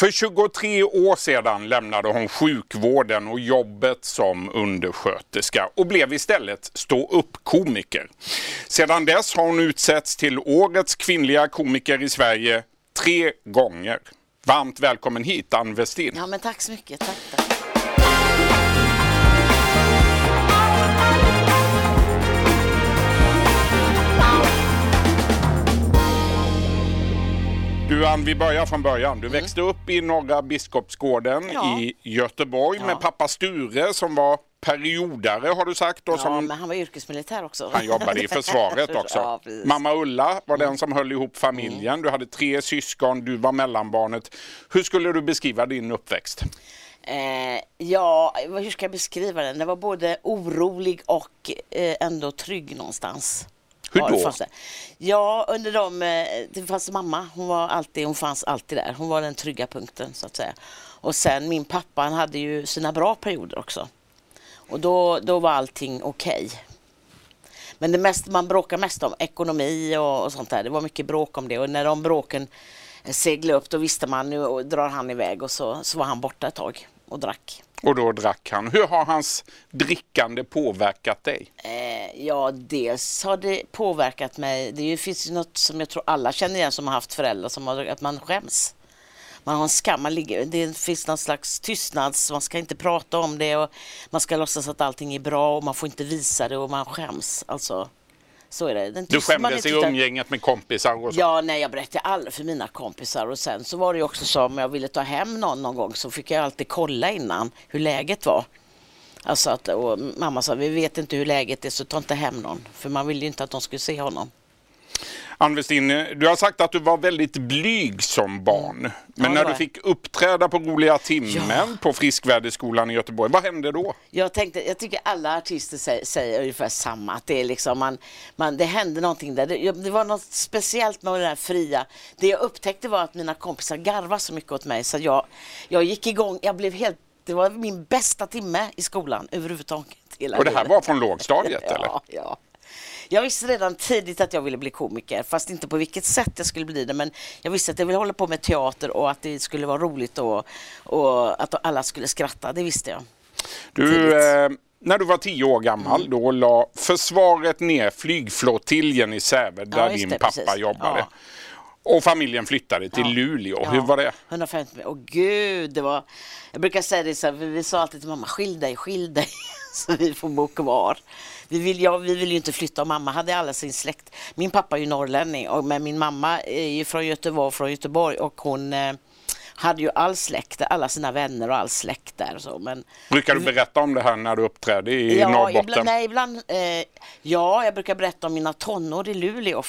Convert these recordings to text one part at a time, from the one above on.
För 23 år sedan lämnade hon sjukvården och jobbet som undersköterska och blev istället stå-upp-komiker. Sedan dess har hon utsetts till Årets kvinnliga komiker i Sverige tre gånger. Varmt välkommen hit Ann Westin. Ja men tack så mycket. Tack, tack. Du Ann, vi börjar från början. Du växte upp i Norra Biskopsgården Mm. Ja. i Göteborg Ja. med pappa Sture som var periodare har du sagt. Och Ja, som men han var yrkesmilitär också. Han jobbade i försvaret också. Ja. Mm. Mamma Ulla var den som höll ihop familjen. Du hade tre syskon, du var mellanbarnet. Hur skulle du beskriva din uppväxt? Eh, ja, hur ska jag beskriva den? Den var både orolig och eh, ändå trygg någonstans. Hur Ja, då? det. Ja, under de... Eh, det fanns mamma, hon, var alltid, hon fanns alltid där. Hon var den trygga punkten så att säga. Och sen min pappa, han hade ju sina bra perioder också. Och då, då var allting okej. Men det mest, man bråkar mest om ekonomi och, och sånt där. Det var mycket bråk om det och när de bråken seglade upp då visste man nu drar han iväg och så, så var han borta ett tag och drack. Och då drack han. Hur har hans drickande påverkat dig? Eh, ja, dels har det påverkat mig. Det finns ju något som jag tror alla känner igen som har haft föräldrar som har att man skäms. Man har en skam, man ligger, det finns någon slags tystnads, man ska inte prata om det och man ska låtsas att allting är bra och man får inte visa det och man skäms. Alltså, så är det. Den Du skämdes i umgänget med kompisar och så. Ja, nej, jag berättade aldrig för mina kompisar och sen så var det också så om jag ville ta hem någon någon gång så fick jag alltid kolla innan hur läget var. Alltså att, mamma sa, vi vet inte hur läget är så ta inte hem någon. För man ville ju inte att de skulle se honom. Ann Westin, du har sagt att du var väldigt blyg som barn. Men det när du fick uppträda på Roliga timmen Ja. på Friskvärdeskolan i Göteborg, vad hände då? Jag tänkte, jag tycker alla artister säger, säger ungefär samma. Att det är liksom man, man, det hände någonting där. Det, det var något speciellt med det där fria. Det jag upptäckte var att mina kompisar garvade så mycket åt mig så jag, jag gick igång. Jag blev helt, det var min bästa timme i skolan överhuvudtaget. Och det här var från lågstadiet eller? Ja, ja. Jag visste redan tidigt att jag ville bli komiker, fast inte på vilket sätt jag skulle bli det. Men jag visste att jag ville hålla på med teater och att det skulle vara roligt och, och att alla skulle skratta. Det visste jag. Du, eh, när du var tio år gammal Mm. då la försvaret ner flygflottiljen i Säve där Ja, din det, pappa precis. jobbade. Ja. Och familjen flyttade till Ja. Luleå. Hur var det? 150 Åh gud, det var... Jag brukar säga det så här, vi sa alltid till mamma, skilj dig, skilj dig, så vi får bo kvar. Vi vill, ja, vi vill ju inte flytta och mamma hade alla sin släkt. Min pappa är ju norrlänning, och, men min mamma är från Göteborg, från Göteborg och hon eh, hade ju all släkt, alla sina vänner och all släkt där. Så. Men, Brukar du berätta om det här när du uppträdde i ja, Norrbotten? ibland, nej, ibland, eh, ja, jag brukar berätta om mina tonår i Luleå.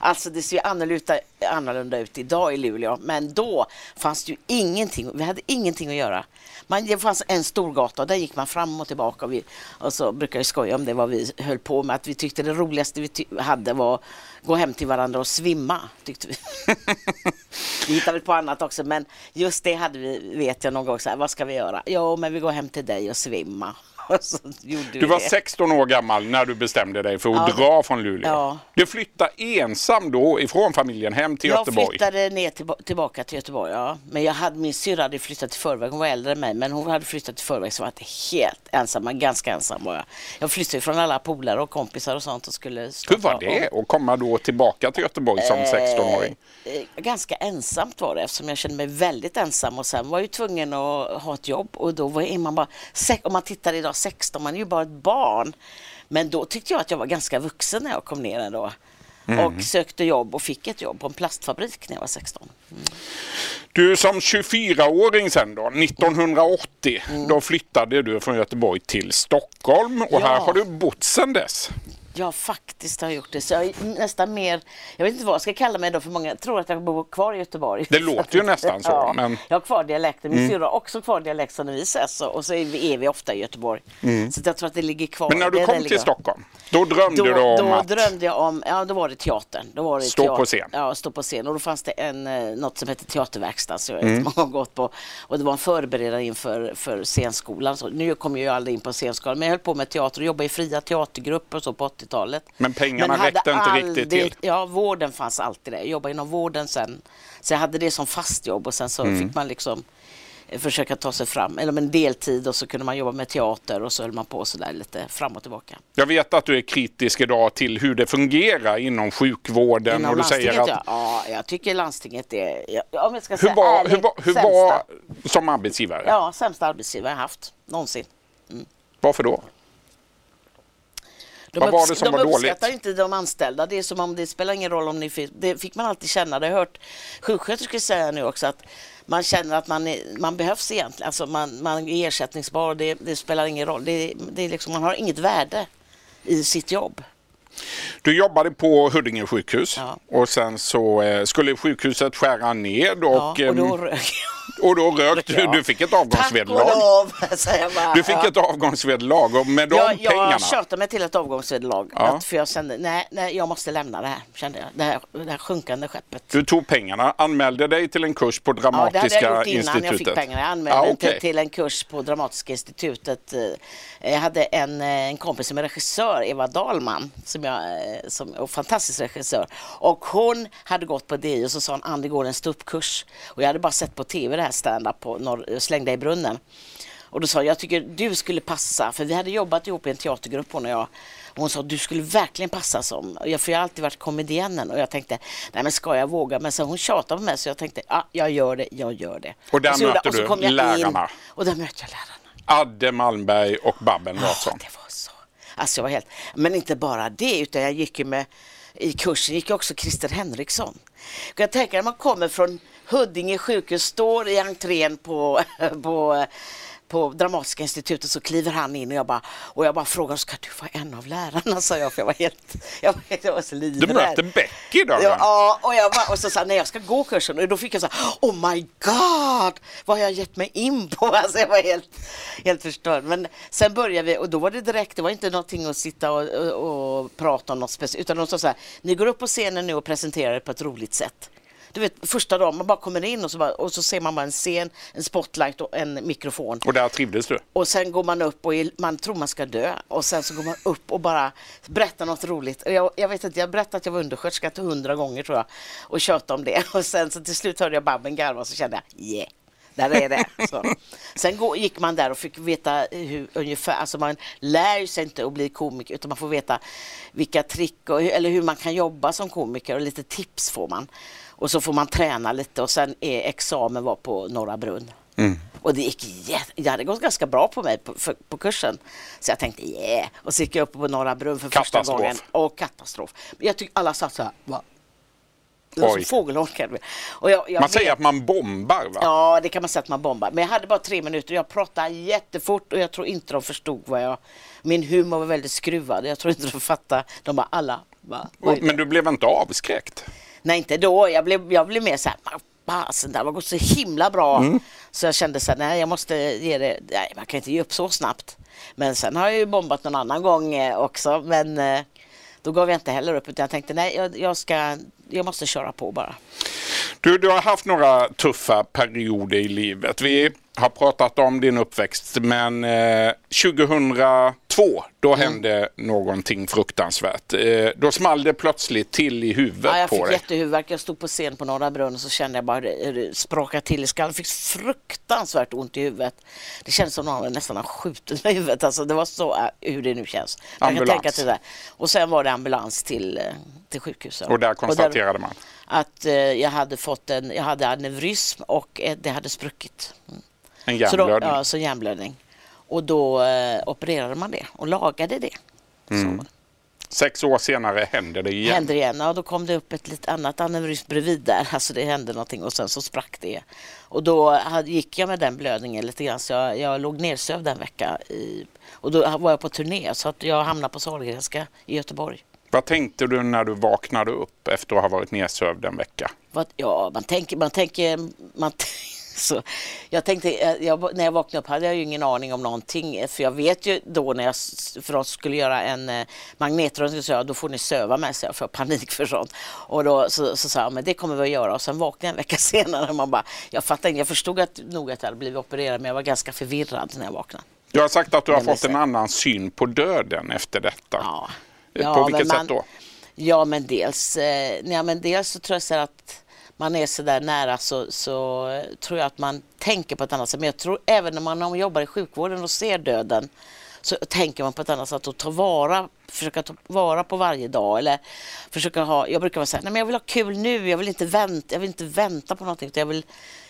alltså det ser ju annorlunda, annorlunda ut idag i Luleå, men då fanns det ju ingenting, vi hade ingenting att göra. Man, det fanns en stor gata och där gick man fram och tillbaka och, vi, och så brukar jag skoja om det vad vi höll på med, att vi tyckte det roligaste vi hade var att gå hem till varandra och svimma, tyckte vi. vi hittade väl på annat också, men just det hade vi, vet jag någon gång, så här, vad ska vi göra? Jo, men vi går hem till dig och svimma. Du var det. 16 år gammal när du bestämde dig för att Ja. dra från Luleå. Ja. Du flyttade ensam då ifrån familjen hem till Jag Göteborg. flyttade ner tillba- tillbaka till Göteborg, ja. Men jag hade, min syrra hade flyttat i förväg, hon var äldre än mig, men hon hade flyttat i förväg så var jag inte helt ensam, ganska ensam var jag. Jag flyttade från alla polare och kompisar och sånt och skulle Hur var det att komma då tillbaka till Göteborg som 16-åring? Eh, Ganska ensamt var det eftersom jag kände mig väldigt ensam och sen var jag ju tvungen att ha ett jobb och då var- man bara, om man tittar idag 16, man är ju bara ett barn. Men då tyckte jag att jag var ganska vuxen när jag kom ner ändå. Mm. Och sökte jobb och fick ett jobb på en plastfabrik när jag var 16. Du som 24-åring sen då, 1980, Mm. då flyttade du från Göteborg till Stockholm och Ja. här har du bott sedan dess. Ja, faktiskt har jag gjort det. Så jag är nästan mer, jag vet inte vad jag ska kalla mig då för många tror att jag bor kvar i Göteborg. Det låter ju nästan så, Ja, men- Mm. Jag har kvar dialekten, min syrra har också kvar dialekt så när vi ses så, och så är vi, är vi ofta i Göteborg. Så att jag tror att det ligger kvar. Mm. Men när Det du är kom till ligger. Stockholm, då drömde Då, du om då att... drömde jag om, ja då var det teatern. Då var det Stå teater, på scen. Ja, stå på scen. Och då fanns det en, eh, något som hette teaterverkstad så jag Mm. har gått på. Och det var en förberedare inför för scenskolan. Så nu kom jag ju aldrig in på scenskolan men jag höll på med teater och jobbade i fria teatergrupper och så på 80-talet. Men pengarna hade räckte inte riktigt till. Ja, vården fanns alltid där. Jag jobbade inom vården sen. Så jag hade det som fast jobb och sen så Mm. fick man liksom eh, försöka ta sig fram. Eller en deltid och så kunde man jobba med teater och så höll man på så där lite fram och tillbaka. Jag vet att du är kritisk idag till hur det fungerar inom sjukvården. Inom och du säger att, ja. ja. Jag tycker landstinget är, ja, om jag ska hur säga var, ärligt, hur var, hur var som arbetsgivare? Ja, sämsta arbetsgivare jag haft någonsin. Varför då? De, Vad var det som de var dåligt? uppskattar inte de anställda. Det är som om det spelar ingen roll om ni fick, det fick man alltid känna. Det har jag hört sjuksköterskor säga nu också att man känner att man, är, man behövs egentligen. Alltså man, man är ersättningsbar. Det, det spelar ingen roll. Det, det är liksom, man har inget värde i sitt jobb. Du jobbade på Huddinge sjukhus Ja. och sen så eh, skulle sjukhuset skära ned och, Ja, och ehm, då rök och då rök du. Du fick ett Tack och avgångsvederlag. lov, säger jag bara. Du fick ett avgångsvederlag och med de jag, pengarna. jag tjötade mig till ett avgångsvederlag. Ja. Att, för jag kände, nej, nej, jag måste lämna det här, kände jag. Det här, det här sjunkande skeppet. Du tog pengarna, anmälde dig till en kurs på Ja, det hade Dramatiska jag gjort innan institutet. jag fick pengarna. Jag anmälde mig okej. till, till en kurs på Dramatiska institutet. Jag hade en, eh, en kompis som är regissör, Eva Dahlman, som jag, eh, som är fantastisk regissör. Och hon hade gått på DI och så sa hon, Ann, det går en ståuppkurs. Och jag hade bara sett på TV det här stand-up på norr, Släng dig i brunnen. Och då sa jag, jag tycker du skulle passa, för vi hade jobbat ihop i en teatergrupp hon och jag. Och hon sa, du skulle verkligen passa som, jag, för jag har alltid varit komediannen och jag tänkte, nej men ska jag våga? Men sen hon tjatade på mig så jag tänkte, ja, jag gör det, jag gör det. Och där så möter och så du kom jag in, lärarna. och där mötte jag lärarna. Adde Malmberg och Babben Ja, Larsson. det var så. Alltså jag var helt, men inte bara det, utan jag gick ju med, i kursen gick också Christer Henriksson. Jag tänka när man kommer från Huddinge sjukhus, står i entrén på, på på Dramatiska institutet så kliver han in och jag bara, och jag bara frågar, ska du vara en av lärarna? sa jag, för jag var helt, jag var, jag var så Du livrädd. möter Becky då? Ja, och, jag bara, och så sa nej jag ska gå kursen och då fick jag så här, oh my god, vad har jag gett mig in på? Alltså jag var helt, helt förstörd. Men sen började vi och då var det direkt, det var inte någonting att sitta och, och, och prata om något speciellt, utan de sa så här, ni går upp på scenen nu och presenterar er på ett roligt sätt. Du vet första dagen, man bara kommer in och så, bara, och så ser man bara en scen, en spotlight och en mikrofon. Och där trivdes du? Och sen går man upp och är- man tror man ska dö och sen så går man upp och bara berättar något roligt. Jag, jag vet inte, jag berättade att jag var undersköterska till hundra gånger tror jag och tjatade om det. Och sen så till slut hörde jag Babben garva och så kände jag yeah. Där är det. Så. Sen gå, gick man där och fick veta hur, ungefär, alltså man lär sig inte att bli komiker utan man får veta vilka trick och, eller hur man kan jobba som komiker och lite tips får man. Och så får man träna lite och sen är examen var på Norra Brunn. Och det gick det hade gått ganska bra på mig på, för, på kursen. Så jag tänkte yeah. Och så gick jag upp på Norra Brunn för första Katastrof. gången. Och katastrof. Jag tyckte alla satt så här. Va? Som fågelholkar. Och jag, jag Man säger vet- att man bombar va? Ja, det kan man säga att man bombar. Men jag hade bara tre minuter. Jag pratade jättefort och jag tror inte de förstod vad jag... Min humor var väldigt skruvad. Jag tror inte de fattade. De bara alla... Va? Men du blev inte avskräckt? Nej, inte då. Jag blev, jag blev mer så här, "Men fasen, det har gått så himla bra. Mm. Så jag kände så här, nej, jag måste ge det, nej, man kan inte ge upp så snabbt. Men sen har jag ju bombat någon annan gång eh, också, men eh, då gav jag inte heller upp, utan jag tänkte, nej, jag, jag ska, jag måste köra på bara. Du, du har haft några tuffa perioder i livet. Vi har pratat om din uppväxt men eh, 2002 då hände någonting fruktansvärt. Eh, då small det plötsligt till i huvudet Ja, jag på fick dig. jättehuvudvärk. Jag stod på scen på Norra Brunn och så kände jag bara hur det, sprakade till i skallen. Jag fick fruktansvärt ont i huvudet. Det kändes som någon nästan har skjutit mig i huvudet. Alltså, det var så, äh, hur det nu känns. Jag kan Ambulans. tänka till det. Och sen var det ambulans till, eh, till sjukhuset. Och där konstaterade man. att eh, jag hade fått en, jag hade aneurysm och eh, det hade spruckit. En Så, då, hjärnblödning. ja, så hjärnblödning. Och då eh, opererade man det och lagade det. Så. Sex år senare hände det igen. Hände det igen. Ja, då kom det upp ett lite annat aneurysm bredvid där. Alltså det hände någonting och sen så sprack det. Och då gick jag med den blödningen lite grann så jag, jag låg nersövd en vecka. I, och då var jag på turné så att jag hamnade på Sahlgrenska i Göteborg. Vad tänkte du när du vaknade upp efter att ha varit nedsövd en vecka? Vad, ja, man tänker, man tänker, man t- så, jag tänkte, eh, jag, när jag vaknade upp hade jag ju ingen aning om någonting. eh, För jag vet ju då när jag för oss skulle göra en eh, magnetröntgen så jag, då får ni söva mig så jag får panik för sånt. Och då så, så sa jag, men det kommer vi att göra. Och sen vaknade jag en vecka senare och man bara, jag fattade jag förstod att, nog att jag hade blivit opererad men jag var ganska förvirrad när jag vaknade. Du har sagt att du har Men fått en annan syn på döden efter detta. Ja. Ja, På vilket man, sätt då? Ja, men dels, eh, ja, men dels så tror jag så att man är så där nära så, så tror jag att man tänker på ett annat sätt. Men jag tror även när man jobbar i sjukvården och ser döden så tänker man på ett annat sätt och tar vara, försöka ta vara på varje dag. Eller försöka ha, jag brukar säga nej men jag vill ha kul nu, jag vill inte vänta, jag vill inte vänta på någonting. Jag, vill,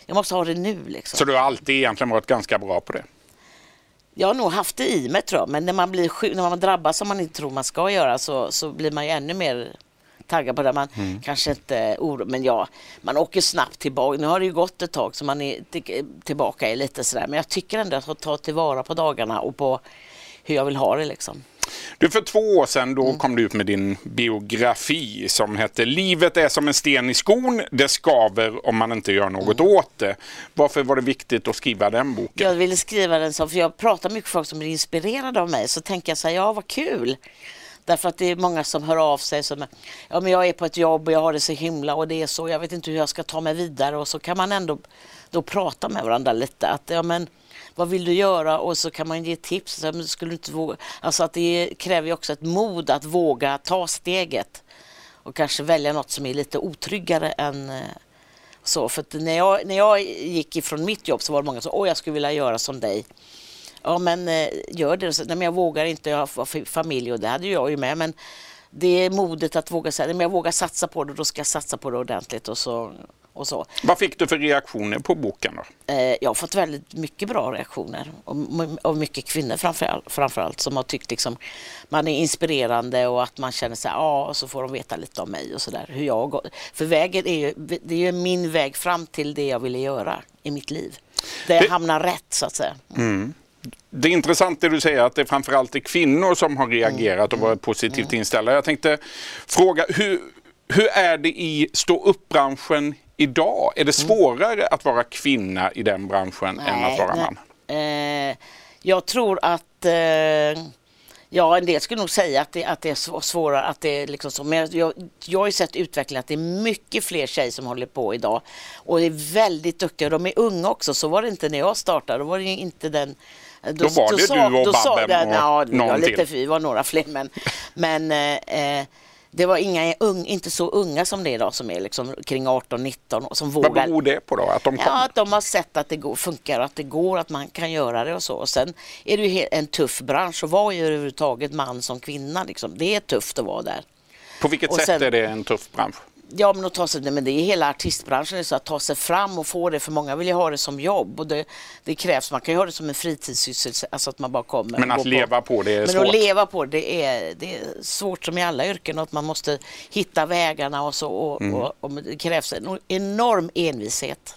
jag måste ha det nu. Liksom. Så du har alltid egentligen varit ganska bra på det? Jag har nog haft det i mig tror jag, men när man, blir sjuk, när man drabbas som man inte tror man ska göra så, så blir man ju ännu mer taggad på det. Man mm. kanske inte oro, men ja, man åker snabbt tillbaka. Nu har det ju gått ett tag så man är tillbaka i lite sådär, men jag tycker ändå att ta tillvara på dagarna och på hur jag vill ha det liksom. Du, för två år sedan då mm. kom du ut med din biografi som hette Livet är som en sten i skon. Det skaver om man inte gör något mm. åt det. Varför var det viktigt att skriva den boken? Jag ville skriva den så, för jag pratar mycket med folk som blir inspirerade av mig. Så tänker jag så här, ja vad kul. Därför att det är många som hör av sig som ja men jag är på ett jobb och jag har det så himla och det är så, jag vet inte hur jag ska ta mig vidare och så kan man ändå då prata med varandra lite. Att, ja, men, vad vill du göra? Och så kan man ge tips. Så, men skulle inte våga. Alltså att det kräver ju också ett mod att våga ta steget och kanske välja något som är lite otryggare än eh, så. För när jag, när jag gick ifrån mitt jobb så var det många som sa åh jag skulle vilja göra som dig. Ja men eh, gör det. Så, nej, men jag vågar inte, jag har familj och det hade jag ju med. Men det är modet att våga säga, men jag vågar satsa på det, då ska jag satsa på det ordentligt. Och så och så. Vad fick du för reaktioner på boken? Då? Eh, jag har fått väldigt mycket bra reaktioner av mycket kvinnor framförallt, framförallt som har tyckt liksom man är inspirerande och att man känner sig ja, och så får de veta lite om mig och så där. Hur jag går. För vägen är ju, det är ju min väg fram till det jag ville göra i mitt liv. Där jag det... hamnar rätt så att säga. Mm. Det är intressant det du säger att det framförallt är kvinnor som har reagerat och varit positivt mm. inställda. Jag tänkte fråga hur, hur är det i stå upp-branschen idag? Är det mm. svårare mm. att vara kvinna i den branschen nej, än att vara man? Eh, jag tror att eh, Ja, en del skulle nog säga att det, att det är svårare. Att det är liksom så. Men jag, jag har ju sett utvecklingen att det är mycket fler tjejer som håller på idag. Och är väldigt duktiga. De är unga också. Så var det inte när jag startade. Då var det inte den då, då var det då, du och Babben och ja, någon lite, till. Vi var några fler. Men, men eh, det var inga un, inte så unga som det är idag som är liksom kring 18-19 och som vågar. Vad beror det på då? Att de, ja, att de har sett att det går, funkar, att det går, att man kan göra det och så. Och sen är det ju en tuff bransch att vara i överhuvudtaget man som kvinna. Liksom. Det är tufft att vara där. På vilket och sätt sen, är det en tuff bransch? Ja, men, att ta sig, men det är hela artistbranschen, så att ta sig fram och få det, för många vill ju ha det som jobb och det, det krävs, man kan ju ha det som en fritidssysselsättning, alltså att man bara kommer. Men att leva på. på det är men svårt? Men att leva på det är, det är svårt som i alla yrken, att man måste hitta vägarna och så och, mm. och, och det krävs en enorm envishet.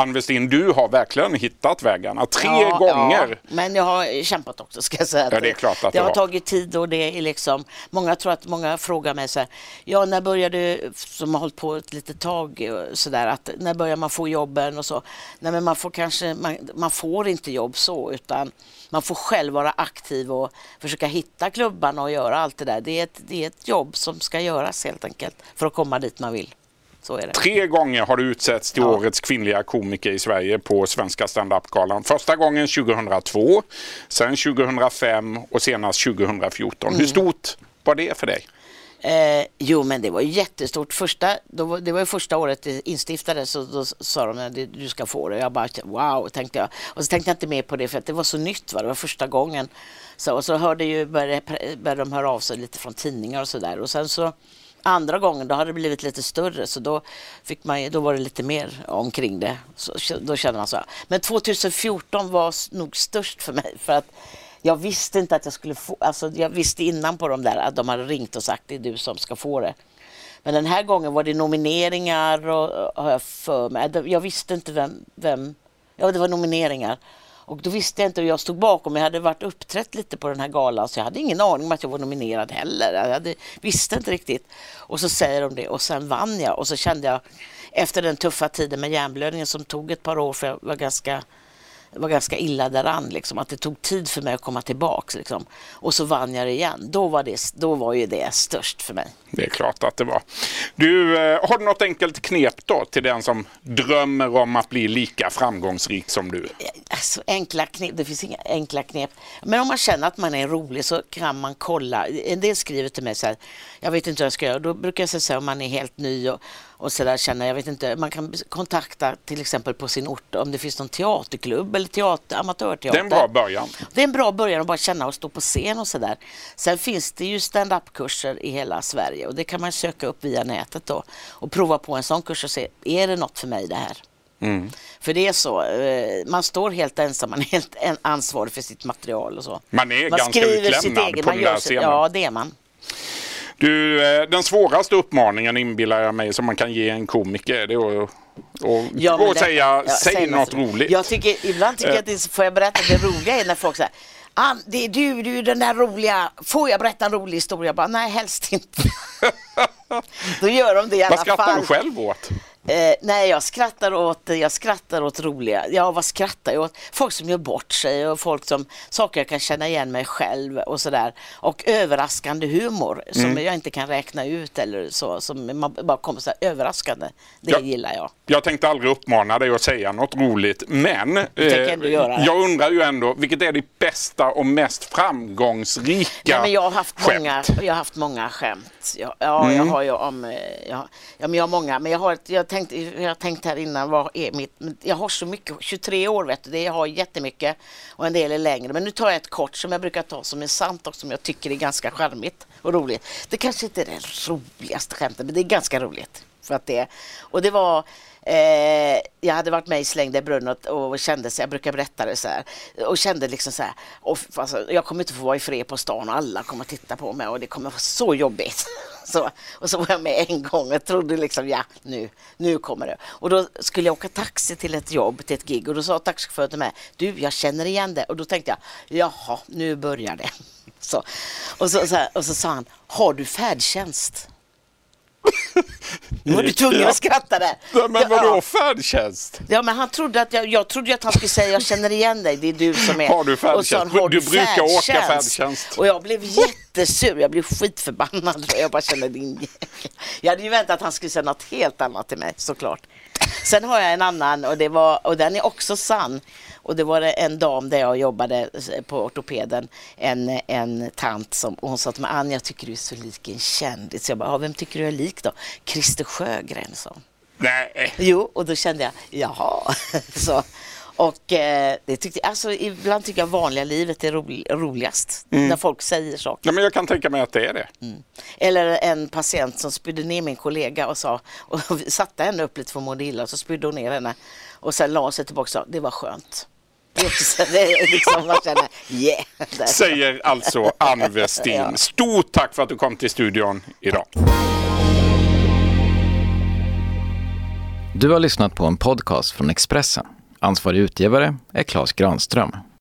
Ann Westin, du har verkligen hittat vägarna tre ja, gånger. Ja, men jag har kämpat också ska jag säga. Ja, det är klart att det, har tagit tid och det är liksom, många tror att många frågar mig så här, ja när började du, som har hållit på ett litet tag så där, att när börjar man få jobben och så. Nej men man får kanske, man, man får inte jobb så utan man får själv vara aktiv och försöka hitta klubbarna och göra allt det där. Det är ett, det är ett jobb som ska göras helt enkelt för att komma dit man vill. Tre gånger har du utsetts till ja. årets kvinnliga komiker i Sverige på Svenska standup-galan. Första gången 2002, sen 2005 och senast 2014. Mm. Hur stort var det för dig? Eh, jo, men det var jättestort. Första, då, det var ju första året det instiftades och då sa de att du ska få det. Jag bara wow, tänkte jag. Och så tänkte jag inte mer på det för att det var så nytt. Va? Det var första gången. Så, och så hörde ju, började, började de höra av sig lite från tidningar och så där. Och sen så Andra gången då hade det blivit lite större så då, fick man, då var det lite mer omkring det. Så, då kände man så. Men 2014 var nog störst för mig för att jag visste inte att jag skulle få, alltså jag visste innan på de där att de hade ringt och sagt det är du som ska få det. Men den här gången var det nomineringar och har jag för mig. Jag visste inte vem, vem, ja det var nomineringar. Och då visste jag inte hur jag stod bakom. Jag hade varit uppträtt lite på den här galan så jag hade ingen aning om att jag var nominerad heller. Jag hade, visste inte riktigt. Och så säger de det och sen vann jag och så kände jag efter den tuffa tiden med hjärnblödningen som tog ett par år för jag var ganska var ganska illa däran, liksom, att det tog tid för mig att komma tillbaks. Liksom. Och så vann jag det igen. Då var, det, då var ju det störst för mig. Det är klart att det var. Du, eh, har du något enkelt knep då till den som drömmer om att bli lika framgångsrik som du? alltså, enkla knep, det finns inga enkla knep. Men om man känner att man är rolig så kan man kolla. En del skriver till mig så här, jag vet inte hur jag ska göra. Då brukar jag säga om man är helt ny och, och så där känner jag vet inte. Man kan kontakta till exempel på sin ort om det finns någon teaterklubb eller teater, amatörteater. Det är en bra början. Det är en bra början att bara känna och stå på scen och så där. Sen finns det ju stand-up-kurser i hela Sverige och det kan man söka upp via nätet då och prova på en sån kurs och se, är det något för mig det här? Mm. För det är så, eh, man står helt ensam, man är helt ansvarig för sitt material och så. Man är man ganska utlämnad eget, på den där scenen. Ja, det är man. Du, eh, den svåraste uppmaningen inbillar jag mig som man kan ge en komiker det är att och, ja, och det, säga, ja, säg något roligt. Jag tycker, ibland tycker jag att det, får jag berätta det roliga är när folk säger Ah, det är du, du är den där roliga. Får jag berätta en rolig historia? Jag bara, nej helst inte. Då gör de det i alla fall. Vad skrattar du själv åt? Eh, nej, jag skrattar, åt, jag skrattar åt roliga, ja vad skrattar jag åt? Folk som gör bort sig och folk som, saker jag kan känna igen mig själv och sådär. Och överraskande humor som mm. jag inte kan räkna ut eller så, som man bara kommer så här överraskande. Det ja, gillar jag. Jag tänkte aldrig uppmana dig att säga något roligt, men eh, jag undrar ju ändå, vilket är ditt bästa och mest framgångsrika ja, men jag har haft skämt? Många, jag har haft många skämt. Ja, ja mm. jag har ju om, eh, ja, ja, men jag har många, men jag har, jag tänkt, jag tänkt här innan, vad är mitt... Jag har så mycket, 23 år vet du, det jag har jättemycket och en del är längre. Men nu tar jag ett kort som jag brukar ta som är sant och som jag tycker är ganska charmigt och roligt. Det kanske inte är det roligaste skämtet, men det är ganska roligt. För att det, och det var Eh, jag hade varit med i Släng dig brunnen och, och kände så jag brukar berätta det så här, och kände liksom så här, och, alltså, jag kommer inte få vara i fred på stan och alla kommer titta på mig och det kommer vara så jobbigt. Så, och så var jag med en gång och trodde liksom, ja nu, nu kommer det. Och då skulle jag åka taxi till ett jobb, till ett gig och då sa taxichauffören till mig, du jag känner igen det. Och då tänkte jag, jaha, nu börjar det. Så, och, så, så här, och så sa han, har du färdtjänst? Nu var du tvungen att skratta där. Ja, men vadå ja. färdtjänst? Ja men han trodde att jag, jag trodde att han skulle säga jag känner igen dig, det är du som är. Har du färdtjänst? Han, har du, du brukar färdtjänst? åka färdtjänst. Och jag blev jättesur, jag blev skitförbannad. Jag bara kände din Jag hade ju väntat att han skulle säga något helt annat till mig såklart. Sen har jag en annan och, det var, och den är också sann. Och det var en dam där jag jobbade på ortopeden, en, en tant som hon sa till mig, Ann jag tycker du är så lik en kändis. Jag bara, vem tycker du är lik då? Christer Sjögren, sa Nej. Jo, och då kände jag, jaha. så, och eh, det tyckte, alltså, ibland tycker jag vanliga livet är ro, roligast. Mm. När folk säger saker. Ja, men jag kan tänka mig att det är det. Mm. Eller en patient som spydde ner min kollega och sa, och satte henne upp lite för mådde illa, så spydde hon ner henne. Och sen la hon sig tillbaka och sa, det var skönt. Det är liksom, man känner, yeah. Säger alltså Ann Westin. ja. Stort tack för att du kom till studion idag. Du har lyssnat på en podcast från Expressen. Ansvarig utgivare är Klas Granström.